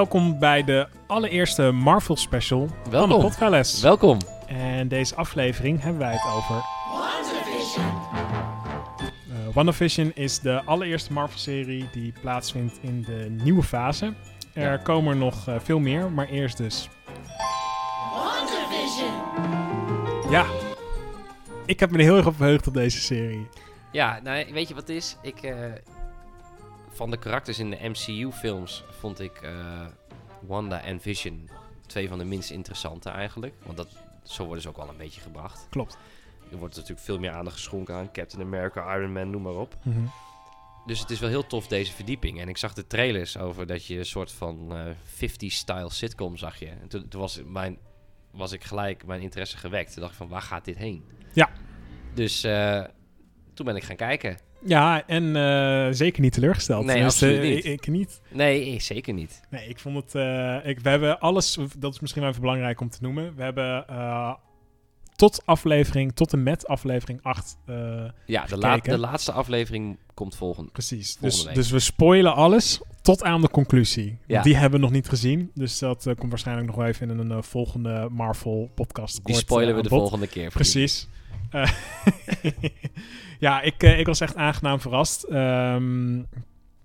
welkom bij de allereerste Marvel special van de Welkom. podcast. Welkom. En deze aflevering hebben wij het over... WandaVision. WandaVision is de allereerste Marvel-serie die plaatsvindt in de nieuwe fase. Er Ja. komen er nog eh, veel meer, maar eerst dus... Ja, ik heb me er heel erg op verheugd op deze serie. Ja, nou, weet je wat het is? Ik, eh, van de karakters in de MCU-films vond ik eh, Wanda en Vision twee van de minst interessante eigenlijk. Want dat, zo worden ze ook wel een beetje gebracht. Klopt. Er wordt natuurlijk veel meer aandacht geschonken aan Captain America, Iron Man, noem maar op. Mhm. Dus het is wel heel tof deze verdieping. En ik zag de trailers over dat je een soort van eh 50-style sitcom zag je. En toen, toen was, mijn, was ik gelijk mijn interesse gewekt. Toen dacht ik van, waar gaat dit heen? Ja. Dus eh, toen ben ik gaan kijken. Ja, en eh, zeker niet teleurgesteld. Nee, Tenminste, absoluut niet. Ik, ik niet. Nee, eh, zeker niet. Nee, ik vond het. eh, ik, we hebben alles. Dat is misschien wel even belangrijk om te noemen. We hebben eh, tot aflevering, tot en met aflevering 8. eh, Ja, de, de laatste aflevering komt volgende. precies. Volgende Dus, dus we spoilen alles tot aan de conclusie. Ja. Die hebben we nog niet gezien. Dus dat eh, komt waarschijnlijk nog wel even in een eh, volgende Marvel podcast. Die spoilen eh, we de volgende keer. voor Precies. Eh, ja, ik, eh, ik was echt aangenaam verrast. Ehm,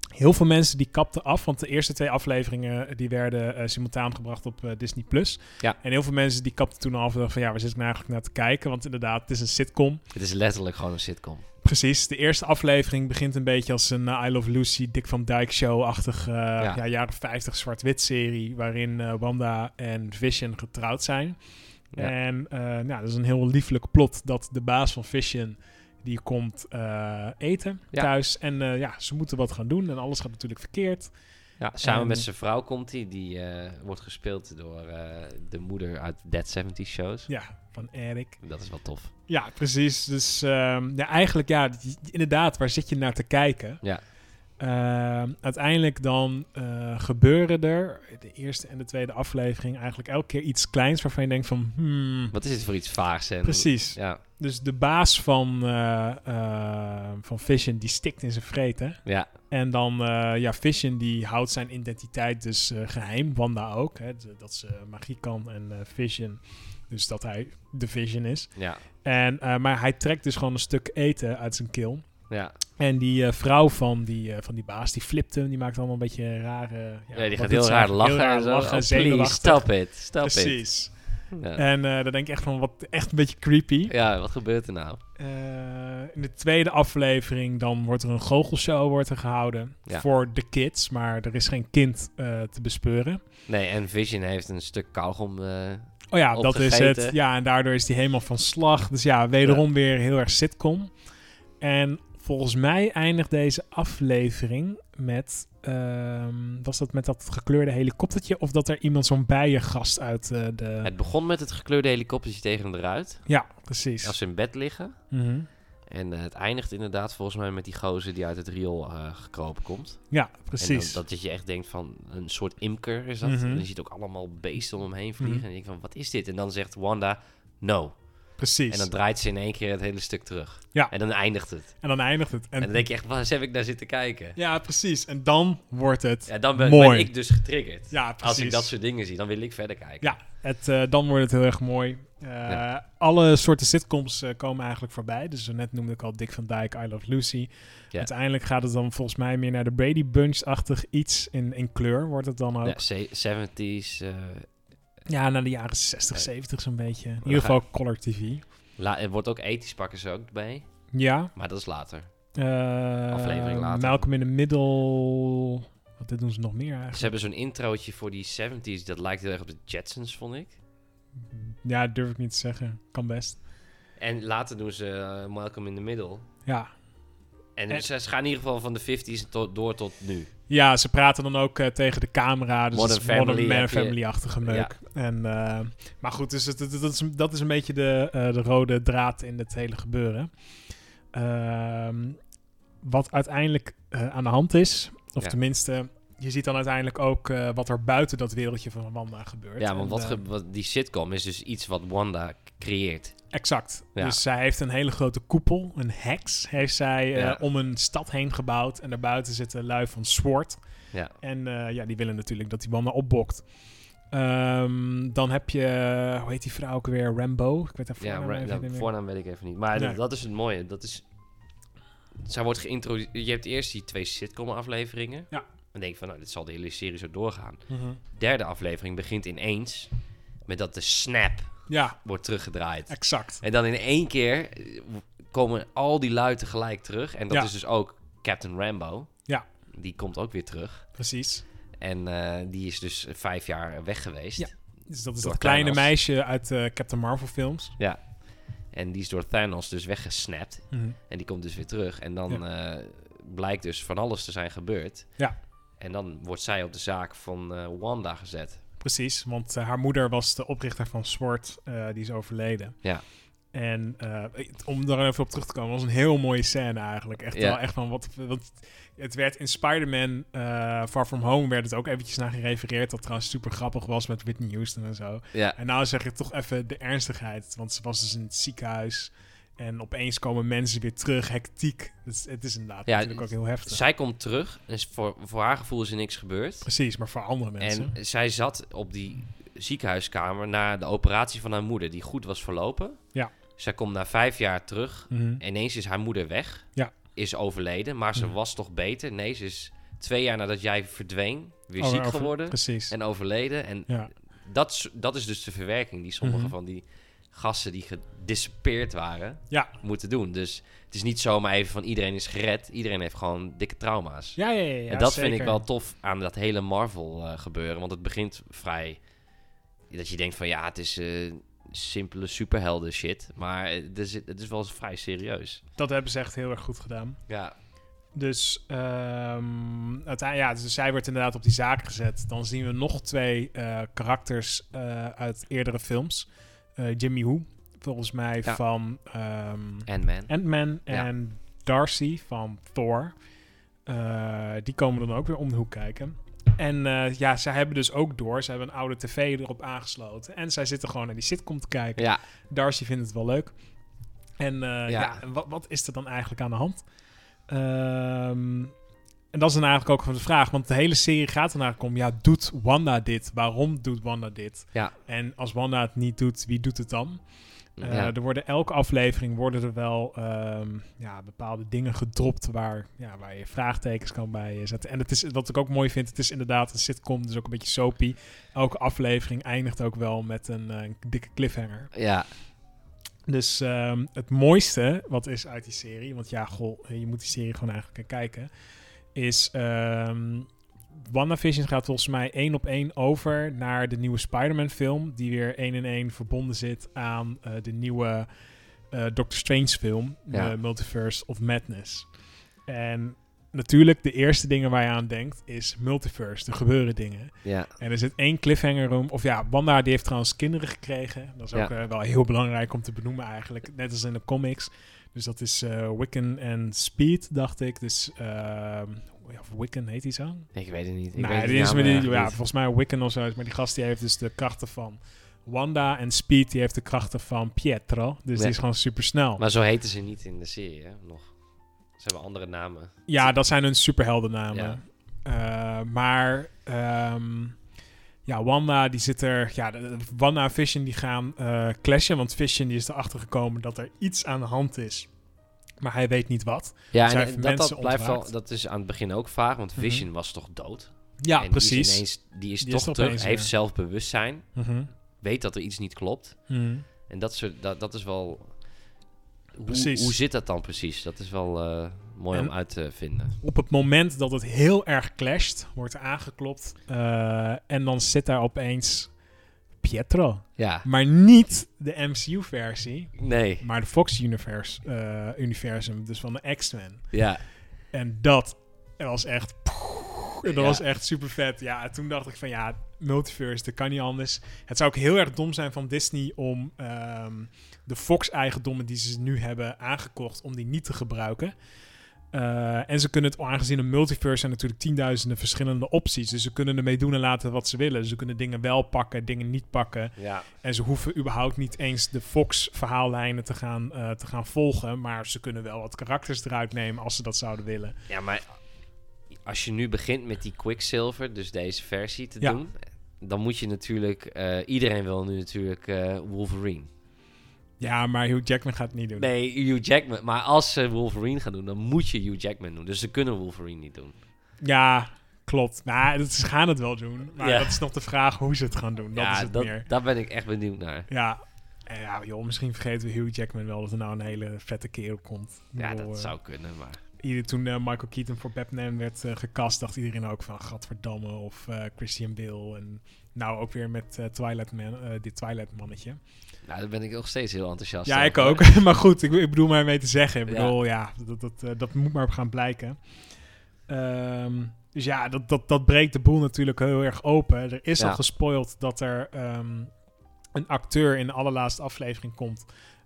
heel veel mensen die kapten af, want de eerste twee afleveringen eh, die werden eh, simultaan gebracht op eh, Disney+. Plus. Ja. En heel veel mensen die kapten toen al af en dachten van ja, waar zit ik nou eigenlijk naar te kijken? Want inderdaad, het is een sitcom. Het is letterlijk gewoon een sitcom. Precies, de eerste aflevering begint een beetje als een eh, I Love Lucy, Dick van Dyke show-achtig eh, ja. jaren 50 zwart-wit serie, waarin eh, Wanda en Vision getrouwd zijn. Ja. En eh, nou, dat is een heel lieflijk plot dat de baas van Vision die komt eh, eten Ja. thuis. En eh, ja, ze moeten wat gaan doen en alles gaat natuurlijk verkeerd. Ja, samen En- met zijn vrouw komt hij. Die wordt gespeeld door de moeder uit Dead 70 shows. Ja, van Erik. Dat is wel tof. Ja, precies. Dus ehm, ja, eigenlijk ja, inderdaad, waar zit je naar te kijken? Ja. Ehm, uiteindelijk dan eh, gebeuren er de eerste en de tweede aflevering eigenlijk elke keer iets kleins waarvan je denkt van hmm, Wat is dit voor iets vaags? En, precies. Ja, Dus de baas van, eh, van Vision die stikt in zijn vreten. ja, En dan, ja, Vision die houdt zijn identiteit dus eh, geheim. Wanda ook, hè, dat ze magie kan en Vision, dus dat hij de Vision is. ja, En, maar hij trekt dus gewoon een stuk eten uit zijn keel. Ja. En die eh, vrouw van die, eh, van die baas, die flipt hem. Die maakt allemaal een beetje rare... Ja, Ja, die gaat heel raar lachen. Heel zo. raar Oh, lachen, please, zenuwachtig. stop it. Stop it. Precies. Ja. En eh dan denk ik echt van, wat echt een beetje creepy. ja, wat gebeurt er nou? In de tweede aflevering dan wordt er een goochelshow wordt er gehouden. Ja. Voor de kids, maar er is geen kind te bespeuren. Nee, en Vision heeft een stuk kauwgom. Oh ja, dat is het. Ja, en daardoor is die helemaal van slag. Dus ja, wederom weer heel erg sitcom. En volgens mij eindigt deze aflevering met... ehm, was dat met dat gekleurde helikoptertje? Of dat er iemand zo'n bijengast uit eh, de... Het begon met het gekleurde helikoptertje tegen hem eruit. Ja, precies. Als ze in bed liggen. Mhm. En eh, het eindigt inderdaad volgens mij met die gozer die uit het riool eh, gekropen komt. Ja, En precies. dan, dat je echt denkt van een soort imker is dat. Mhm. En je ziet ook allemaal beesten om hem heen vliegen. Mhm. En je denkt van wat is dit? En dan zegt Wanda no. Precies. En dan draait ze in één keer het hele stuk terug. Ja. En dan eindigt het. En dan eindigt het. En, En dan denk je echt, waar heb ik naar zitten kijken? Ja, precies. En dan wordt het... Ja, dan ben, Mooi. ben ik dus getriggerd. Ja, precies. Als ik dat soort dingen zie, dan wil ik verder kijken. Ja, het, eh, dan wordt het heel erg mooi. Eh, Ja. Alle soorten sitcoms eh, komen eigenlijk voorbij. Dus net noemde ik al Dick van Dyke, I Love Lucy. Ja. Uiteindelijk gaat het dan volgens mij meer naar de Brady Bunch-achtig iets. In, in kleur wordt het dan ook. Ja, Ja, se- 70s. Eh, naar de jaren 60, 70 zo'n beetje. In ieder geval Color TV. la- er wordt ook ethisch pakken ze ook bij. Ja. Maar dat is later. eh, Aflevering later. Malcolm in the Middle. Wat dit doen ze nog meer eigenlijk? Ze hebben zo'n introotje voor die 70s. Dat lijkt heel erg op de Jetsons, vond ik. Ja, durf ik niet te zeggen. Kan best. En later doen ze eh, Malcolm in the Middle. Ja. En, En- ze, ze gaan in ieder geval van de 50s tot, door tot nu. Ja, ze praten dan ook eh, tegen de camera. Dus Modern is Modern Family Man. Family-achtige meuk. En, eh, maar goed, dus het, het- dat, is, dat is een beetje de, eh, de rode draad in het hele gebeuren. Ehm, wat uiteindelijk aan de hand is, of Ja. tenminste, je ziet dan uiteindelijk ook wat er buiten dat wereldje van Wanda gebeurt. Ja, En, want wat, die sitcom is dus iets wat Wanda creëert. Exact. Ja. Dus zij heeft een hele grote koepel, een hex, heeft zij eh, om een stad heen gebouwd. En daarbuiten zitten lui van SWORD. Ja. En eh, ja, die willen natuurlijk dat die Wanda opbokt. Ehm, dan heb je, hoe heet die vrouw ook weer? Rambo? Ik weet haar voornaam even niet voornaam weet ik even niet. Maar Nee. dat, dat is het mooie. Dat is, zij wordt geïntroduceerd. Je hebt eerst die twee sitcom-afleveringen. Ja. Dan denk je van, nou, dit zal de hele serie zo doorgaan. Mhm. Derde aflevering begint ineens met dat de snap Ja, wordt teruggedraaid. exact. En dan in één keer eh, komen al die lui tegelijk terug. En dat Ja. is dus ook Captain Rambo. Ja. Die komt ook weer terug. Precies. En eh, die is dus vijf jaar weg geweest. Ja. Dus dat is dat kleine Thanos. meisje uit de Captain Marvel films. En die is door Thanos dus weggesnapt. Mhm. En die komt dus weer terug. En dan eh, blijkt dus van alles te zijn gebeurd. Ja. En dan wordt zij op de zaak van eh, Wanda gezet. Precies, want eh, haar moeder was de oprichter van SWORD, eh, die is overleden. Ja. En eh, om daar even op terug te komen, was een heel mooie scène eigenlijk. Echt wel echt van wat. Want het werd in Spider-Man Far From Home werd het ook eventjes naar gerefereerd. Dat trouwens super grappig was met Whitney Houston en zo. Ja, En nou zeg ik toch even de ernstigheid. Want ze was dus in het ziekenhuis. En opeens komen mensen weer terug, hectiek. Dus het is inderdaad Ja, natuurlijk ook heel heftig. zij komt terug. Is voor, voor haar gevoel is er niks gebeurd. Precies, maar voor andere mensen. En zij zat op die ziekenhuiskamer na de operatie van haar moeder, die goed was verlopen. Ja. Zij komt na vijf jaar terug. Mhm. Ineens is haar moeder weg. Ja. Is overleden, maar ze Mhm. was toch beter? Nee, ze is twee jaar nadat jij verdween weer ziek over- geworden Precies. en overleden. En ja. dat, is- dat is dus de verwerking die sommige Mhm. van die gasten die gedispeerd waren, Ja. moeten doen. Dus het is niet zomaar even van iedereen is gered. Iedereen heeft gewoon dikke trauma's. Ja, ja, ja, ja, en dat vind ik wel tof aan dat hele Marvel eh, gebeuren. Want het begint vrij... Dat je denkt van ja, het is eh, simpele superhelden shit. Maar het is, het is wel vrij serieus. Dat hebben ze echt heel erg goed gedaan. Ja, Dus, uiteindelijk, ja, dus zij wordt inderdaad op die zaak gezet. Dan zien we nog twee eh, karakters uit eerdere films. Eh, Jimmy Woo, volgens mij Ja. van ehm, Ant-Man. Ant-Man. Ja. En Darcy van Thor. Eh, die komen dan ook weer om de hoek kijken. En eh, ja, zij hebben dus ook door. Ze hebben een oude tv erop aangesloten. En zij zitten gewoon naar die sitcom te kijken. Ja, Darcy vindt het wel leuk. En ja, wat, wat is er dan eigenlijk aan de hand? En dat is dan eigenlijk ook gewoon de vraag. Want de hele serie gaat er eigenlijk om... Ja, doet Wanda dit? Waarom doet Wanda dit? Ja. En als Wanda het niet doet, wie doet het dan? Eh, ja. Er worden elke aflevering worden er wel ehm, ja, bepaalde dingen gedropt waar, ja, waar je vraagtekens kan bij zetten. En het is, wat ik ook mooi vind, het is inderdaad een sitcom, dus ook een beetje soapy. Elke aflevering eindigt ook wel met een, eh, een dikke cliffhanger. ja. Dus ehm, het mooiste wat is uit die serie, want ja, goh, je moet die serie gewoon eigenlijk kijken, is ehm WandaVision gaat volgens mij één op één over naar de nieuwe Spider-Man film, die weer één in één verbonden zit aan eh, de nieuwe eh, Doctor Strange film, Ja. de Multiverse of Madness. En natuurlijk, de eerste dingen waar je aan denkt is multiverse, er gebeuren dingen. ja. En er zit één cliffhanger room. Of ja, Wanda die heeft trouwens kinderen gekregen. Dat is ook Ja. eh, wel heel belangrijk om te benoemen eigenlijk. Net als in de comics. Dus dat is eh, Wiccan en Speed, dacht ik. Dus ja, of Wiccan heet hij zo? Ik weet het niet. Ik nee, weet die is eigenlijk ja, niet. volgens mij Wiccan of zo. Maar die gast die heeft dus de krachten van Wanda. En Speed die heeft de krachten van Pietro. Dus Ja. die is gewoon super snel. Maar zo heten ze niet in de serie, hè? Nog. Ze hebben andere namen. Ja, dat zijn hun superheldennamen. Ja. Eh, maar ehm, ja, Wanda die zit er. Ja, Wanda en Vision die gaan eh clashen. Want Vision die is erachter gekomen dat er iets aan de hand is. Maar hij weet niet wat. Ja, en dat, dat blijft wel... Dat is aan het begin ook vaag, want Mhm. Vision was toch dood? Ja, En precies. Die is, ineens, die is Die toch er terug, opeens heeft zelfbewustzijn, Mhm. weet dat er iets niet klopt. Mhm. En dat, soort, dat, dat is wel... Hoe, Precies. hoe zit dat dan precies? Dat is wel eh, mooi En- om uit te vinden. Op het moment dat het heel erg clasht, wordt aangeklopt. eh, en dan zit daar opeens Pietro. Ja, Maar niet de MCU-versie, nee. maar de Fox Universe, eh, universum. Dus van de X-Men. Ja, En dat was echt. Dat Ja. was echt super vet. Ja, en toen dacht ik van ja, multiverse, dat kan niet anders. Het zou ook heel erg dom zijn van Disney om ehm, de Fox-eigendommen die ze nu hebben aangekocht, om die niet te gebruiken. Eh, en ze kunnen het, aangezien een multiverse zijn natuurlijk tienduizenden verschillende opties. Dus ze kunnen ermee doen en laten wat ze willen. Ze kunnen dingen wel pakken, dingen niet pakken. ja. En ze hoeven überhaupt niet eens de Fox-verhaallijnen te, gaan, eh, te gaan volgen. Maar ze kunnen wel wat karakters eruit nemen als ze dat zouden willen. Ja, maar als je nu begint met die Quicksilver, dus deze versie te Ja. doen, dan moet je natuurlijk, eh, iedereen wil nu natuurlijk Wolverine. Ja, maar Hugh Jackman gaat het niet doen. Nee, Hugh Jackman. Maar als ze Wolverine gaan doen, dan moet je Hugh Jackman doen. Dus ze kunnen Wolverine niet doen. Ja, klopt. Nou, ze gaan het wel doen. Maar Ja. dat is nog de vraag hoe ze het gaan doen. Dat ja, is het dat, meer. daar ben ik echt benieuwd naar. Ja. En ja, joh, misschien vergeten we Hugh Jackman wel dat er nou een hele vette kerel komt. Ja, dat eh, zou kunnen, maar... toen eh, Michael Keaton voor Batman werd eh, gecast, dacht iedereen ook van Gadverdamme of eh, Christian Bale. En nou ook weer met Twilight Man, dit Twilight mannetje. Nou, daar ben ik nog steeds heel enthousiast Ja, ik ook. maar goed, ik, ik bedoel maar mee te zeggen. Ik bedoel, ja, dat, dat, dat moet maar gaan blijken. Ehm, dus ja, dat, dat, dat breekt de boel natuurlijk heel erg open. Er is Ja. al gespoild dat er ehm, een acteur in de allerlaatste aflevering komt.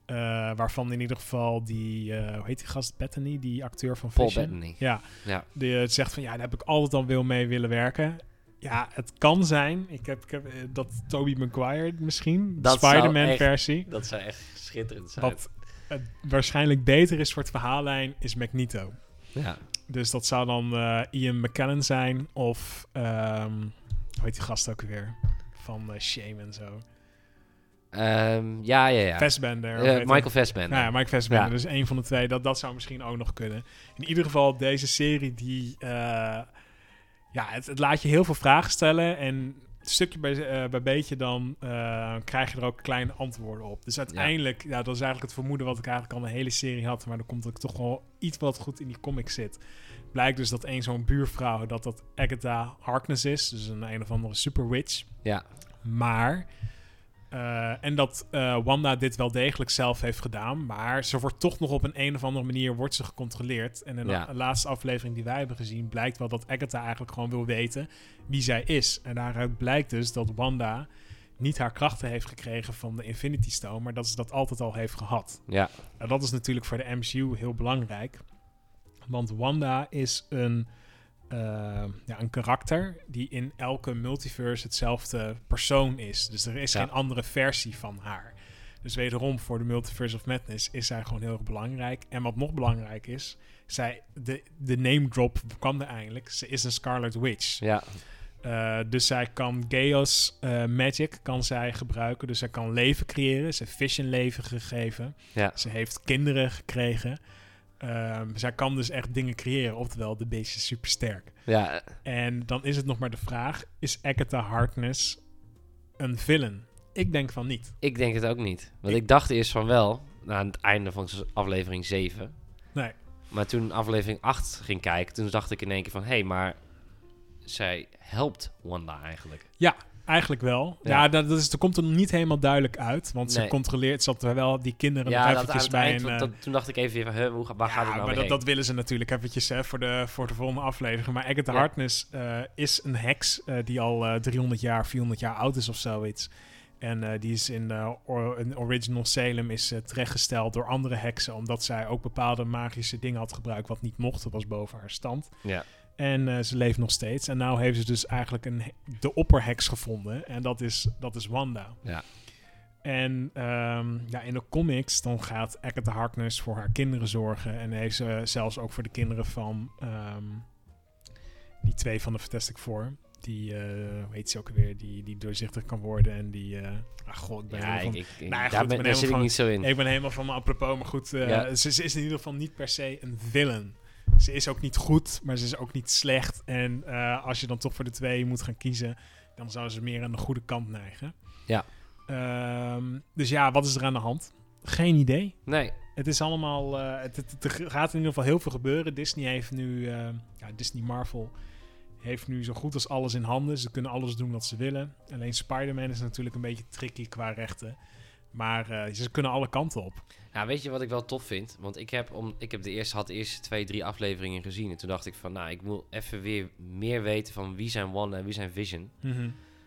Eh, waarvan in ieder geval die, eh, hoe heet die gast, Bethany, die acteur van Paul Vision. Bettany. Ja, Ja. die eh, zegt van ja, daar heb ik altijd al wil mee willen werken. Ja, het kan zijn. Ik heb, ik heb dat Tobey Maguire misschien, Spider-Man versie. Dat zou echt schitterend zijn. Wat waarschijnlijk beter is voor het verhaallijn, is Magneto. Ja. Dus dat zou dan Ian McKellen zijn of, ehm hoe heet die gast ook weer? Van Shame en zo. Ehm, ja, ja, ja. Michael. Nou ja, Mike Fassbender. Ja. Dus een van de twee. Dat, dat zou misschien ook nog kunnen. In ieder geval, deze serie die... eh, ja, het, het laat je heel veel vragen stellen. En stukje bij, eh, bij beetje dan eh, krijg je er ook kleine antwoorden op. Dus uiteindelijk, ja. dat is eigenlijk het vermoeden wat ik eigenlijk al een hele serie had. Maar dan komt dat ik toch wel iets wat goed in die comic zit. Blijkt dus dat een zo'n buurvrouw, dat dat Agatha Harkness is. Dus een een of andere super witch. Ja. Maar. Eh, en dat eh, Wanda dit wel degelijk zelf heeft gedaan. Maar ze wordt toch nog op een, een of andere manier wordt ze gecontroleerd. En in de Ja. laatste aflevering die wij hebben gezien, blijkt wel dat Agatha eigenlijk gewoon wil weten wie zij is. En daaruit blijkt dus dat Wanda niet haar krachten heeft gekregen van de Infinity Stone, maar dat ze dat altijd al heeft gehad. Ja. En dat is natuurlijk voor de MCU heel belangrijk. Want Wanda is een, eh, ja, een karakter die in elke multiverse hetzelfde persoon is. Dus er is Ja. geen andere versie van haar. Dus wederom, voor de Multiverse of Madness is zij gewoon heel erg belangrijk. En wat nog belangrijk is, zij, de, de name drop kwam er eindelijk. Ze is een Scarlet Witch. Ja. Uh, dus zij kan Chaos uh, Magic kan zij gebruiken. Dus zij kan leven creëren. Ze heeft Vision leven gegeven. Ja. Ze heeft kinderen gekregen. Um, zij kan dus echt dingen creëren. Oftewel, de beest is super sterk. Ja. En dan is het nog maar de vraag: is Agatha Harkness een villain? Ik denk van niet. Ik denk het ook niet. Want ik, ik dacht eerst van wel, aan het einde van aflevering 7. Nee. Maar toen aflevering 8 ging kijken, toen dacht ik in één keer van... hé, hey, maar zij helpt Wanda eigenlijk. Ja, eigenlijk wel. Ja, ja dat, is, dat komt er niet helemaal duidelijk uit. Want ze controleert, zat er wel die kinderen Ja, nog dat eventjes bij. eind, eh, dat- toen dacht ik even weer hoe, waar ja, gaat het nou maar dat, dat willen ze natuurlijk eventjes hè, voor, de, voor de volgende aflevering. Maar Agatha Ja. Harkness eh, is een heks eh, die al eh, 300 jaar, 400 jaar oud is of zoiets. En eh, die is in, eh, in Original Salem is eh, terechtgesteld door andere heksen. Omdat zij ook bepaalde magische dingen had gebruikt wat niet mocht. Dat was boven haar stand. Ja. En eh, ze leeft nog steeds. En nu heeft ze dus eigenlijk een, de opperheks gevonden. En dat is, dat is Wanda. Ja. En ehm, ja, in de comics dan gaat Agatha Harkness voor haar kinderen zorgen. En heeft ze zelfs ook voor de kinderen van ehm, die twee van de Fantastic Four. Die, hoe heet ze ook alweer, die, die doorzichtig kan worden. En die, eh ah god, ik ben Ja, helemaal ik, van, ik, Nou ja, daar, goed, ben, ik ben daar zit ik niet zo in. ik ben helemaal van me apropos, maar goed. Ja. ze, ze is in ieder geval niet per se een villain. Ze is ook niet goed, maar ze is ook niet slecht. En eh, als je dan toch voor de twee moet gaan kiezen, dan zou ze meer aan de goede kant neigen. Ja. Ehm, dus ja, wat is er aan de hand? Geen idee. Nee, Het is allemaal. eh, het, het- het- gaat in ieder geval heel veel gebeuren. Disney heeft nu. eh, ja, Disney Marvel heeft nu zo goed als alles in handen. Ze kunnen alles doen wat ze willen. Alleen Spider-Man is natuurlijk een beetje tricky qua rechten. Maar eh, ze kunnen alle kanten op. Nou, weet je wat ik wel tof vind? Want ik heb, om, ik heb de eerste, had de eerste twee, drie afleveringen gezien. En toen dacht ik van, nou, ik wil even weer meer weten van wie zijn Wanda en wie zijn Vision.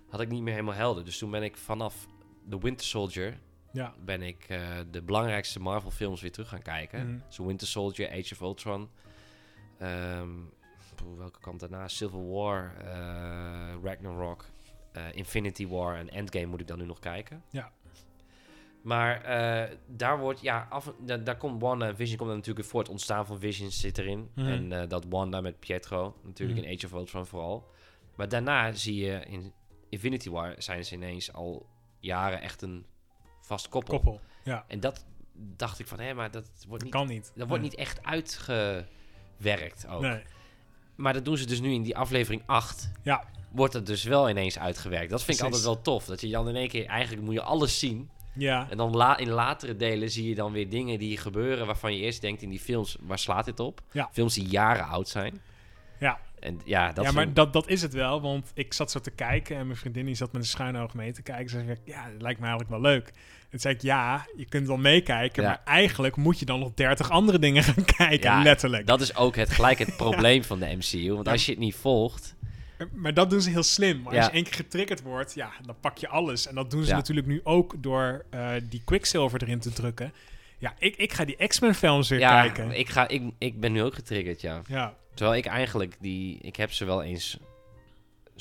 Had ik niet meer helemaal helder. Dus toen ben ik vanaf The Winter Soldier, Ja. ben ik eh, de belangrijkste Marvel films weer terug gaan kijken. Mhm. Zo Winter Soldier, Age of Ultron. Ehm, welke kant daarna? Civil War, eh, Ragnarok, Infinity War en Endgame moet ik dan nu nog kijken. Ja. Maar eh, daar wordt, ja, af, da- daar komt Wanda en Vision komt dan natuurlijk voor het ontstaan van Vision zit erin. Mhm. En eh, dat Wanda met Pietro, natuurlijk Mhm. in Age of Ultron vooral. Maar daarna zie je in Infinity War zijn ze ineens al jaren echt een vast koppel. Koppel. Ja, En dat dacht ik van, hé, maar dat wordt niet, kan niet. dat wordt niet echt uitgewerkt ook. Nee. Maar dat doen ze dus nu in die aflevering 8. Ja. Wordt het dus wel ineens uitgewerkt. Dat vind ik altijd wel tof. Dat je dan in één keer, eigenlijk moet je alles zien. Ja, En dan la in latere delen zie je dan weer dingen die gebeuren waarvan je eerst denkt in die films, waar slaat dit op? Ja. Films die jaren oud zijn. Ja. En ja, dat ja maar een- dat, dat is het wel. Want ik zat zo te kijken en mijn vriendin die zat met een schuin oog mee te kijken. Ze zei, ja, dat lijkt me eigenlijk wel leuk. En toen zei ik, ja, je kunt wel meekijken. Ja. Maar eigenlijk moet je dan nog dertig andere dingen gaan kijken, Ja, letterlijk. dat is ook het, gelijk het probleem van de MCU. Want als je het niet volgt, Maar dat doen ze heel slim. Maar Ja. als je één keer getriggerd wordt, ja, dan pak je alles. En dat doen ze Ja. natuurlijk nu ook door eh, die Quicksilver erin te drukken. Ja, ik, ik ga die X-Men films weer ja, kijken. ik, ga, ik, ik ben nu ook getriggerd, ja. Ja, Terwijl ik eigenlijk die, ik heb ze wel eens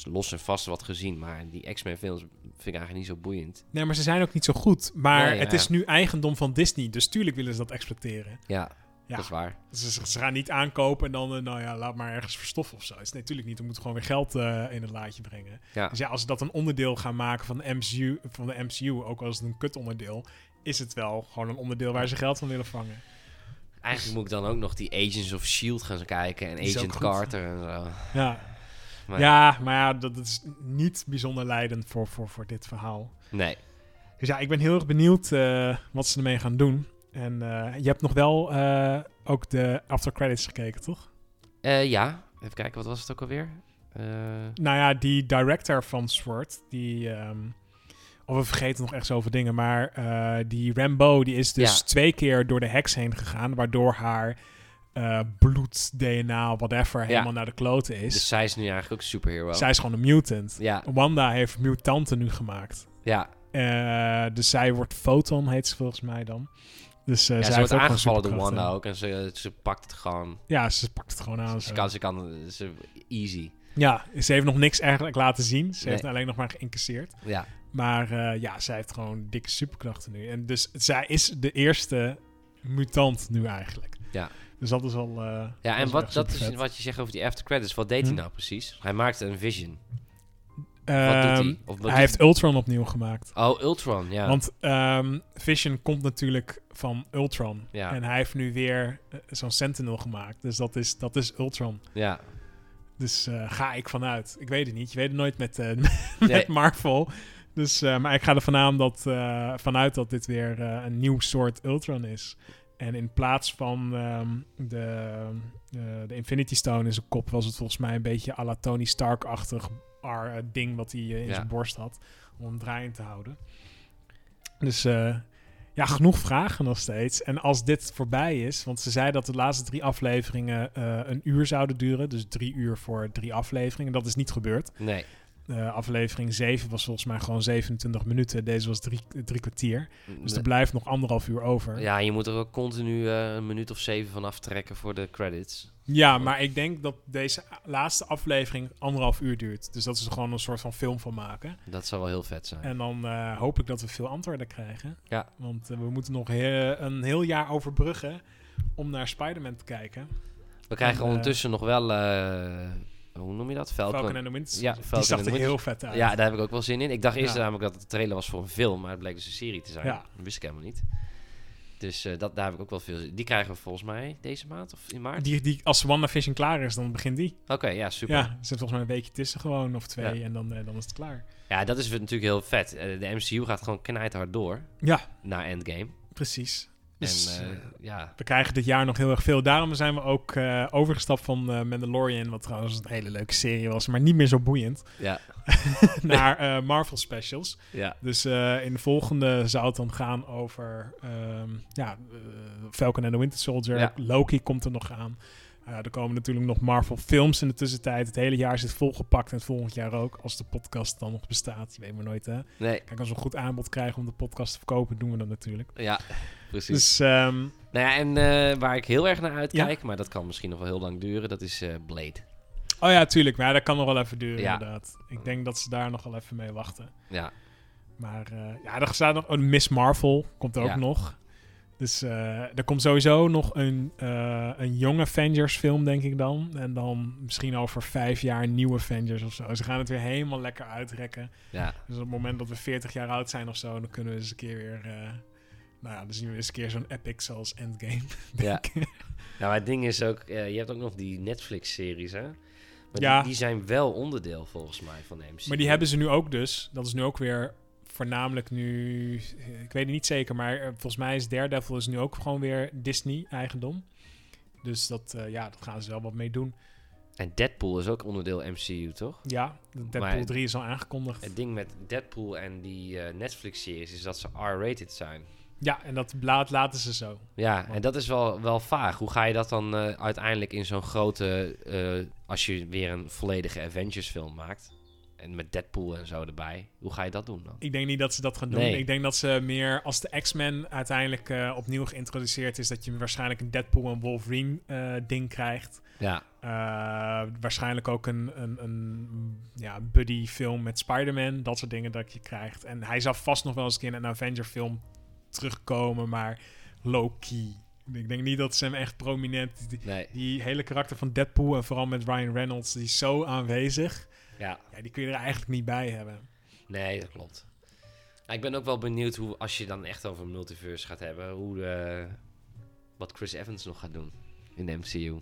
los en vast wat gezien, maar die X-Men films vind ik eigenlijk niet zo boeiend. nee, maar ze zijn ook niet zo goed. Maar Nee, het is nu eigendom van Disney. Dus tuurlijk willen ze dat exploiteren. Ja, Ja. dat is waar. Ze, gaan niet aankopen en dan, eh, nou ja, laat maar ergens verstoffen of zo. Is natuurlijk niet. We moeten gewoon weer geld eh, in het laadje brengen. Ja. Dus ja, als ze dat een onderdeel gaan maken van de MCU, van de MCU ook al is het een kut onderdeel, is het wel gewoon een onderdeel waar ze geld van willen vangen. Eigenlijk moet ik dan ook nog die Agents of S.H.I.E.L.D. gaan kijken en Agent. Carter en zo. Ja, Maar- ja maar ja, dat, dat is niet bijzonder leidend voor, voor, voor dit verhaal. Nee. Dus ja, ik ben heel erg benieuwd eh, wat ze ermee gaan doen. En eh, je hebt nog wel eh, ook de after credits gekeken, toch? Eh, ja, even kijken, wat was het ook alweer? Nou ja, die director van SWORD, die... ehm, of we vergeten nog echt zoveel dingen, maar die Rambo, die is dus Ja. twee keer door de heks heen gegaan, waardoor haar bloed, DNA, whatever, helemaal naar de kloten is. dus zij is nu eigenlijk ook superhero. Zij is gewoon een mutant. Ja, Wanda heeft mutanten nu gemaakt. ja. Dus zij wordt Photon, heet ze volgens mij dan. Dus ja zij ze wordt aangevallen door. Wanda ook en ze, ze pakt het gewoon. Ja, ze pakt het gewoon aan. Ze zo. kan, ze kan, ze, easy. Ja, ze heeft nog niks eigenlijk laten zien. Ze heeft alleen nog maar geïncasseerd. Ja, Maar eh, ja, zij heeft gewoon dikke superkrachten nu. En dus zij is de eerste mutant nu eigenlijk. Ja. Dus dat is wel... eh, ja en wat, dat is wat je zegt over die after credits. Wat deed hij Hm. nou precies? Hij maakte een vision. Ehm, hij? Hij heeft Ultron opnieuw gemaakt. Oh, Ultron, ja. Want ehm, Vision komt natuurlijk van Ultron. Ja. En hij heeft nu weer eh, zo'n Sentinel gemaakt. Dus dat is, dat is Ultron. ja. Dus eh, ga ik vanuit. Ik weet het niet. Je weet het nooit met, eh, Nee. met Marvel. Dus, maar ik ga er dat, vanuit dat dit weer een nieuw soort Ultron is. En in plaats van ehm, de, de Infinity Stone in zijn kop... was het volgens mij een beetje à la Tony Stark-achtig eh, ding... wat hij eh, in Ja. zijn borst had. Om hem draaiend te houden. Dus eh, ja, genoeg vragen nog steeds. En als dit voorbij is... want ze zei dat de laatste drie afleveringen een uur zouden duren. Dus drie uur voor drie afleveringen. Dat is niet gebeurd. Nee. Aflevering 7 was volgens mij gewoon 27 minuten. Deze was drie, drie kwartier. Dus er blijft nog anderhalf uur over. Ja. Ja, je moet er ook continu eh, een minuut of zeven van aftrekken voor de credits. maar ik denk dat deze laatste aflevering anderhalf uur duurt. Dus dat is er gewoon een soort van film van maken. Dat zou wel heel vet zijn. En dan eh, hoop ik dat we veel antwoorden krijgen. Ja. Want eh, we moeten nog he- een heel jaar overbruggen om naar Spider-Man te kijken. We krijgen En, ondertussen nog wel, hoe noem je dat? Falcon. Falcon and the Ja, Die zag er heel vet uit. Ja, daar heb ik ook wel zin in. Ik dacht eerst Ja. namelijk dat het de trailer was voor een film, maar het bleek dus een serie te zijn. Ja. Dat wist ik helemaal niet. Dus eh, dat, daar heb ik ook wel veel zin Die krijgen we volgens mij deze maand of in maart? Die, die, als WandaVision klaar is, dan begint die. Oké, ja, super. Ja, Ja. er zit volgens mij een weekje tussen gewoon, of twee, Ja. en dan, eh, dan is het klaar. dat is natuurlijk heel vet. Eh, de MCU gaat gewoon knijthard door Ja, naar Endgame. precies. Dus, en eh, eh, ja, we krijgen dit jaar nog heel erg veel. Daarom zijn we ook eh, overgestapt van eh, Mandalorian, wat trouwens een hele leuke serie was, maar niet meer zo boeiend, ja, naar eh, Marvel specials. ja, Dus eh, in de volgende zou het dan gaan over ehm, ja, Falcon and the Winter Soldier. Ja. Loki komt er nog aan. Eh, er komen natuurlijk nog Marvel films in de tussentijd. Het hele jaar zit volgepakt en het volgend jaar ook. Als de podcast dan nog bestaat. Je weet maar nooit hè. nee, Kijk, als we een goed aanbod krijgen om de podcast te verkopen, doen we dat natuurlijk. ja, precies. Dus ehm, nou ja, en eh, waar ik heel erg naar uitkijk, maar dat kan misschien nog wel heel lang duren, dat is eh, Blade. oh ja, tuurlijk. Maar dat kan nog wel even duren Ja. inderdaad. Ik denk dat ze daar nog wel even mee wachten. Ja, Maar ja, er staat nog een Miss Marvel, komt er ook nog. Dus eh, er komt sowieso nog een, eh, een jonge Avengers film, denk ik dan. En dan misschien over vijf jaar nieuwe Avengers of zo. Ze gaan het weer helemaal lekker uitrekken. Ja, Dus op het moment dat we 40 jaar oud zijn of zo, dan kunnen we eens een keer weer... eh, nou ja, dan zien we eens een keer zo'n epic zoals Endgame. ja. Nou, maar het ding is ook, je hebt ook nog die Netflix-series, hè? Maar Ja. die, die zijn wel onderdeel volgens mij van de MCU. Maar die hebben ze nu ook dus. Dat is nu ook weer voornamelijk nu... Ik weet het niet zeker, maar eh, volgens mij is Daredevil is nu ook gewoon weer Disney-eigendom. Dus dat, eh, ja, dat gaan ze wel wat mee doen. En Deadpool is ook onderdeel MCU, toch? Ja, Deadpool Maar- 3 is al aangekondigd. Het ding met Deadpool en die eh, Netflix-series is dat ze R-rated zijn. Ja, en dat laat, laten ze zo. Ja, en dat is wel, wel vaag. Hoe ga je dat dan eh, uiteindelijk in zo'n grote... eh, als je weer een volledige Avengers-film maakt... en met Deadpool en zo erbij... hoe ga je dat doen dan? Ik denk niet dat ze dat gaan doen. Nee. Ik denk dat ze meer, als de X-Men uiteindelijk eh, opnieuw geïntroduceerd is, dat je waarschijnlijk een Deadpool en Wolverine eh, ding krijgt. Ja, Eh, waarschijnlijk ook een, een, een ja, buddy film met Spider-Man. Dat soort dingen dat je krijgt. En hij zal vast nog wel eens een keer in een Avenger film terugkomen, maar low-key. Ik denk niet dat ze hem echt prominent... Die, nee. die hele karakter van Deadpool en vooral met Ryan Reynolds, die is zo aanwezig. Ja, Ja, die kun je er eigenlijk niet bij hebben. nee, dat klopt. Nou, ik ben ook wel benieuwd hoe, als je dan echt over multiverse gaat hebben... Hoe de, wat Chris Evans nog gaat doen in de MCU.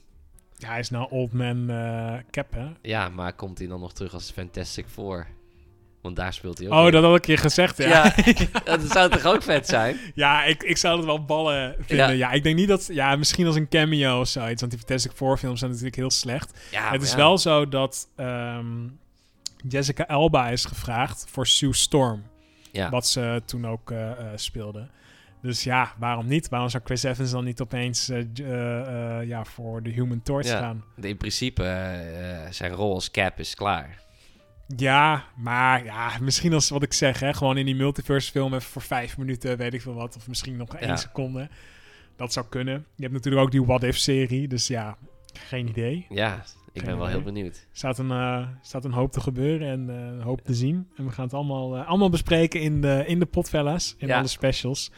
Ja, hij is nou Old Man eh, Cap, hè? Ja, maar komt hij dan nog terug als Fantastic Four? Want daar speelt hij ook Oh, dat had ik je gezegd, ja. Ja, dat zou toch ook vet zijn? Ja, ik, ik zou het wel ballen vinden. Ja. Ja. ik denk niet dat... Ja, misschien als een cameo of zoiets. Want die Fantastic Four films zijn natuurlijk heel slecht. Ja, het is wel zo dat ehm, Jessica Alba is gevraagd voor Sue Storm. Ja, Wat ze toen ook eh, eh, speelde. Dus ja, waarom niet? Waarom zou Chris Evans dan niet opeens eh, ja, voor de Human Torch Ja. gaan? in principe, zijn rol als Cap is klaar. Ja, maar ja, misschien als wat ik zeg, hè, gewoon in die multiverse film even voor vijf minuten, weet ik veel wat, of misschien nog één Ja. seconde. Dat zou kunnen. Je hebt natuurlijk ook die What If serie, dus ja, geen idee. Ja, ik ben wel heel benieuwd. staat een, eh, staat een hoop te gebeuren en eh, een hoop te zien. En we gaan het allemaal, eh, allemaal bespreken in de, in de potfellas, in Ja. alle specials.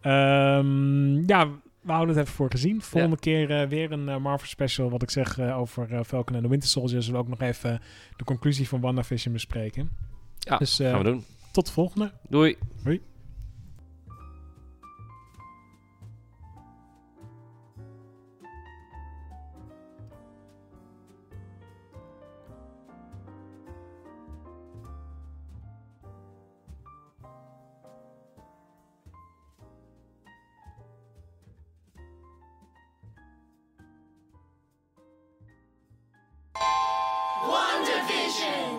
Ehm, ja, we houden het even voor gezien. Volgende keer eh, weer een eh, Marvel special, wat ik zeg, eh, over eh, Falcon en de Winter Soldier. Zullen we ook nog even de conclusie van WandaVision bespreken. Ja, Dus, eh, gaan we doen. Tot de volgende. Doei. Hoi.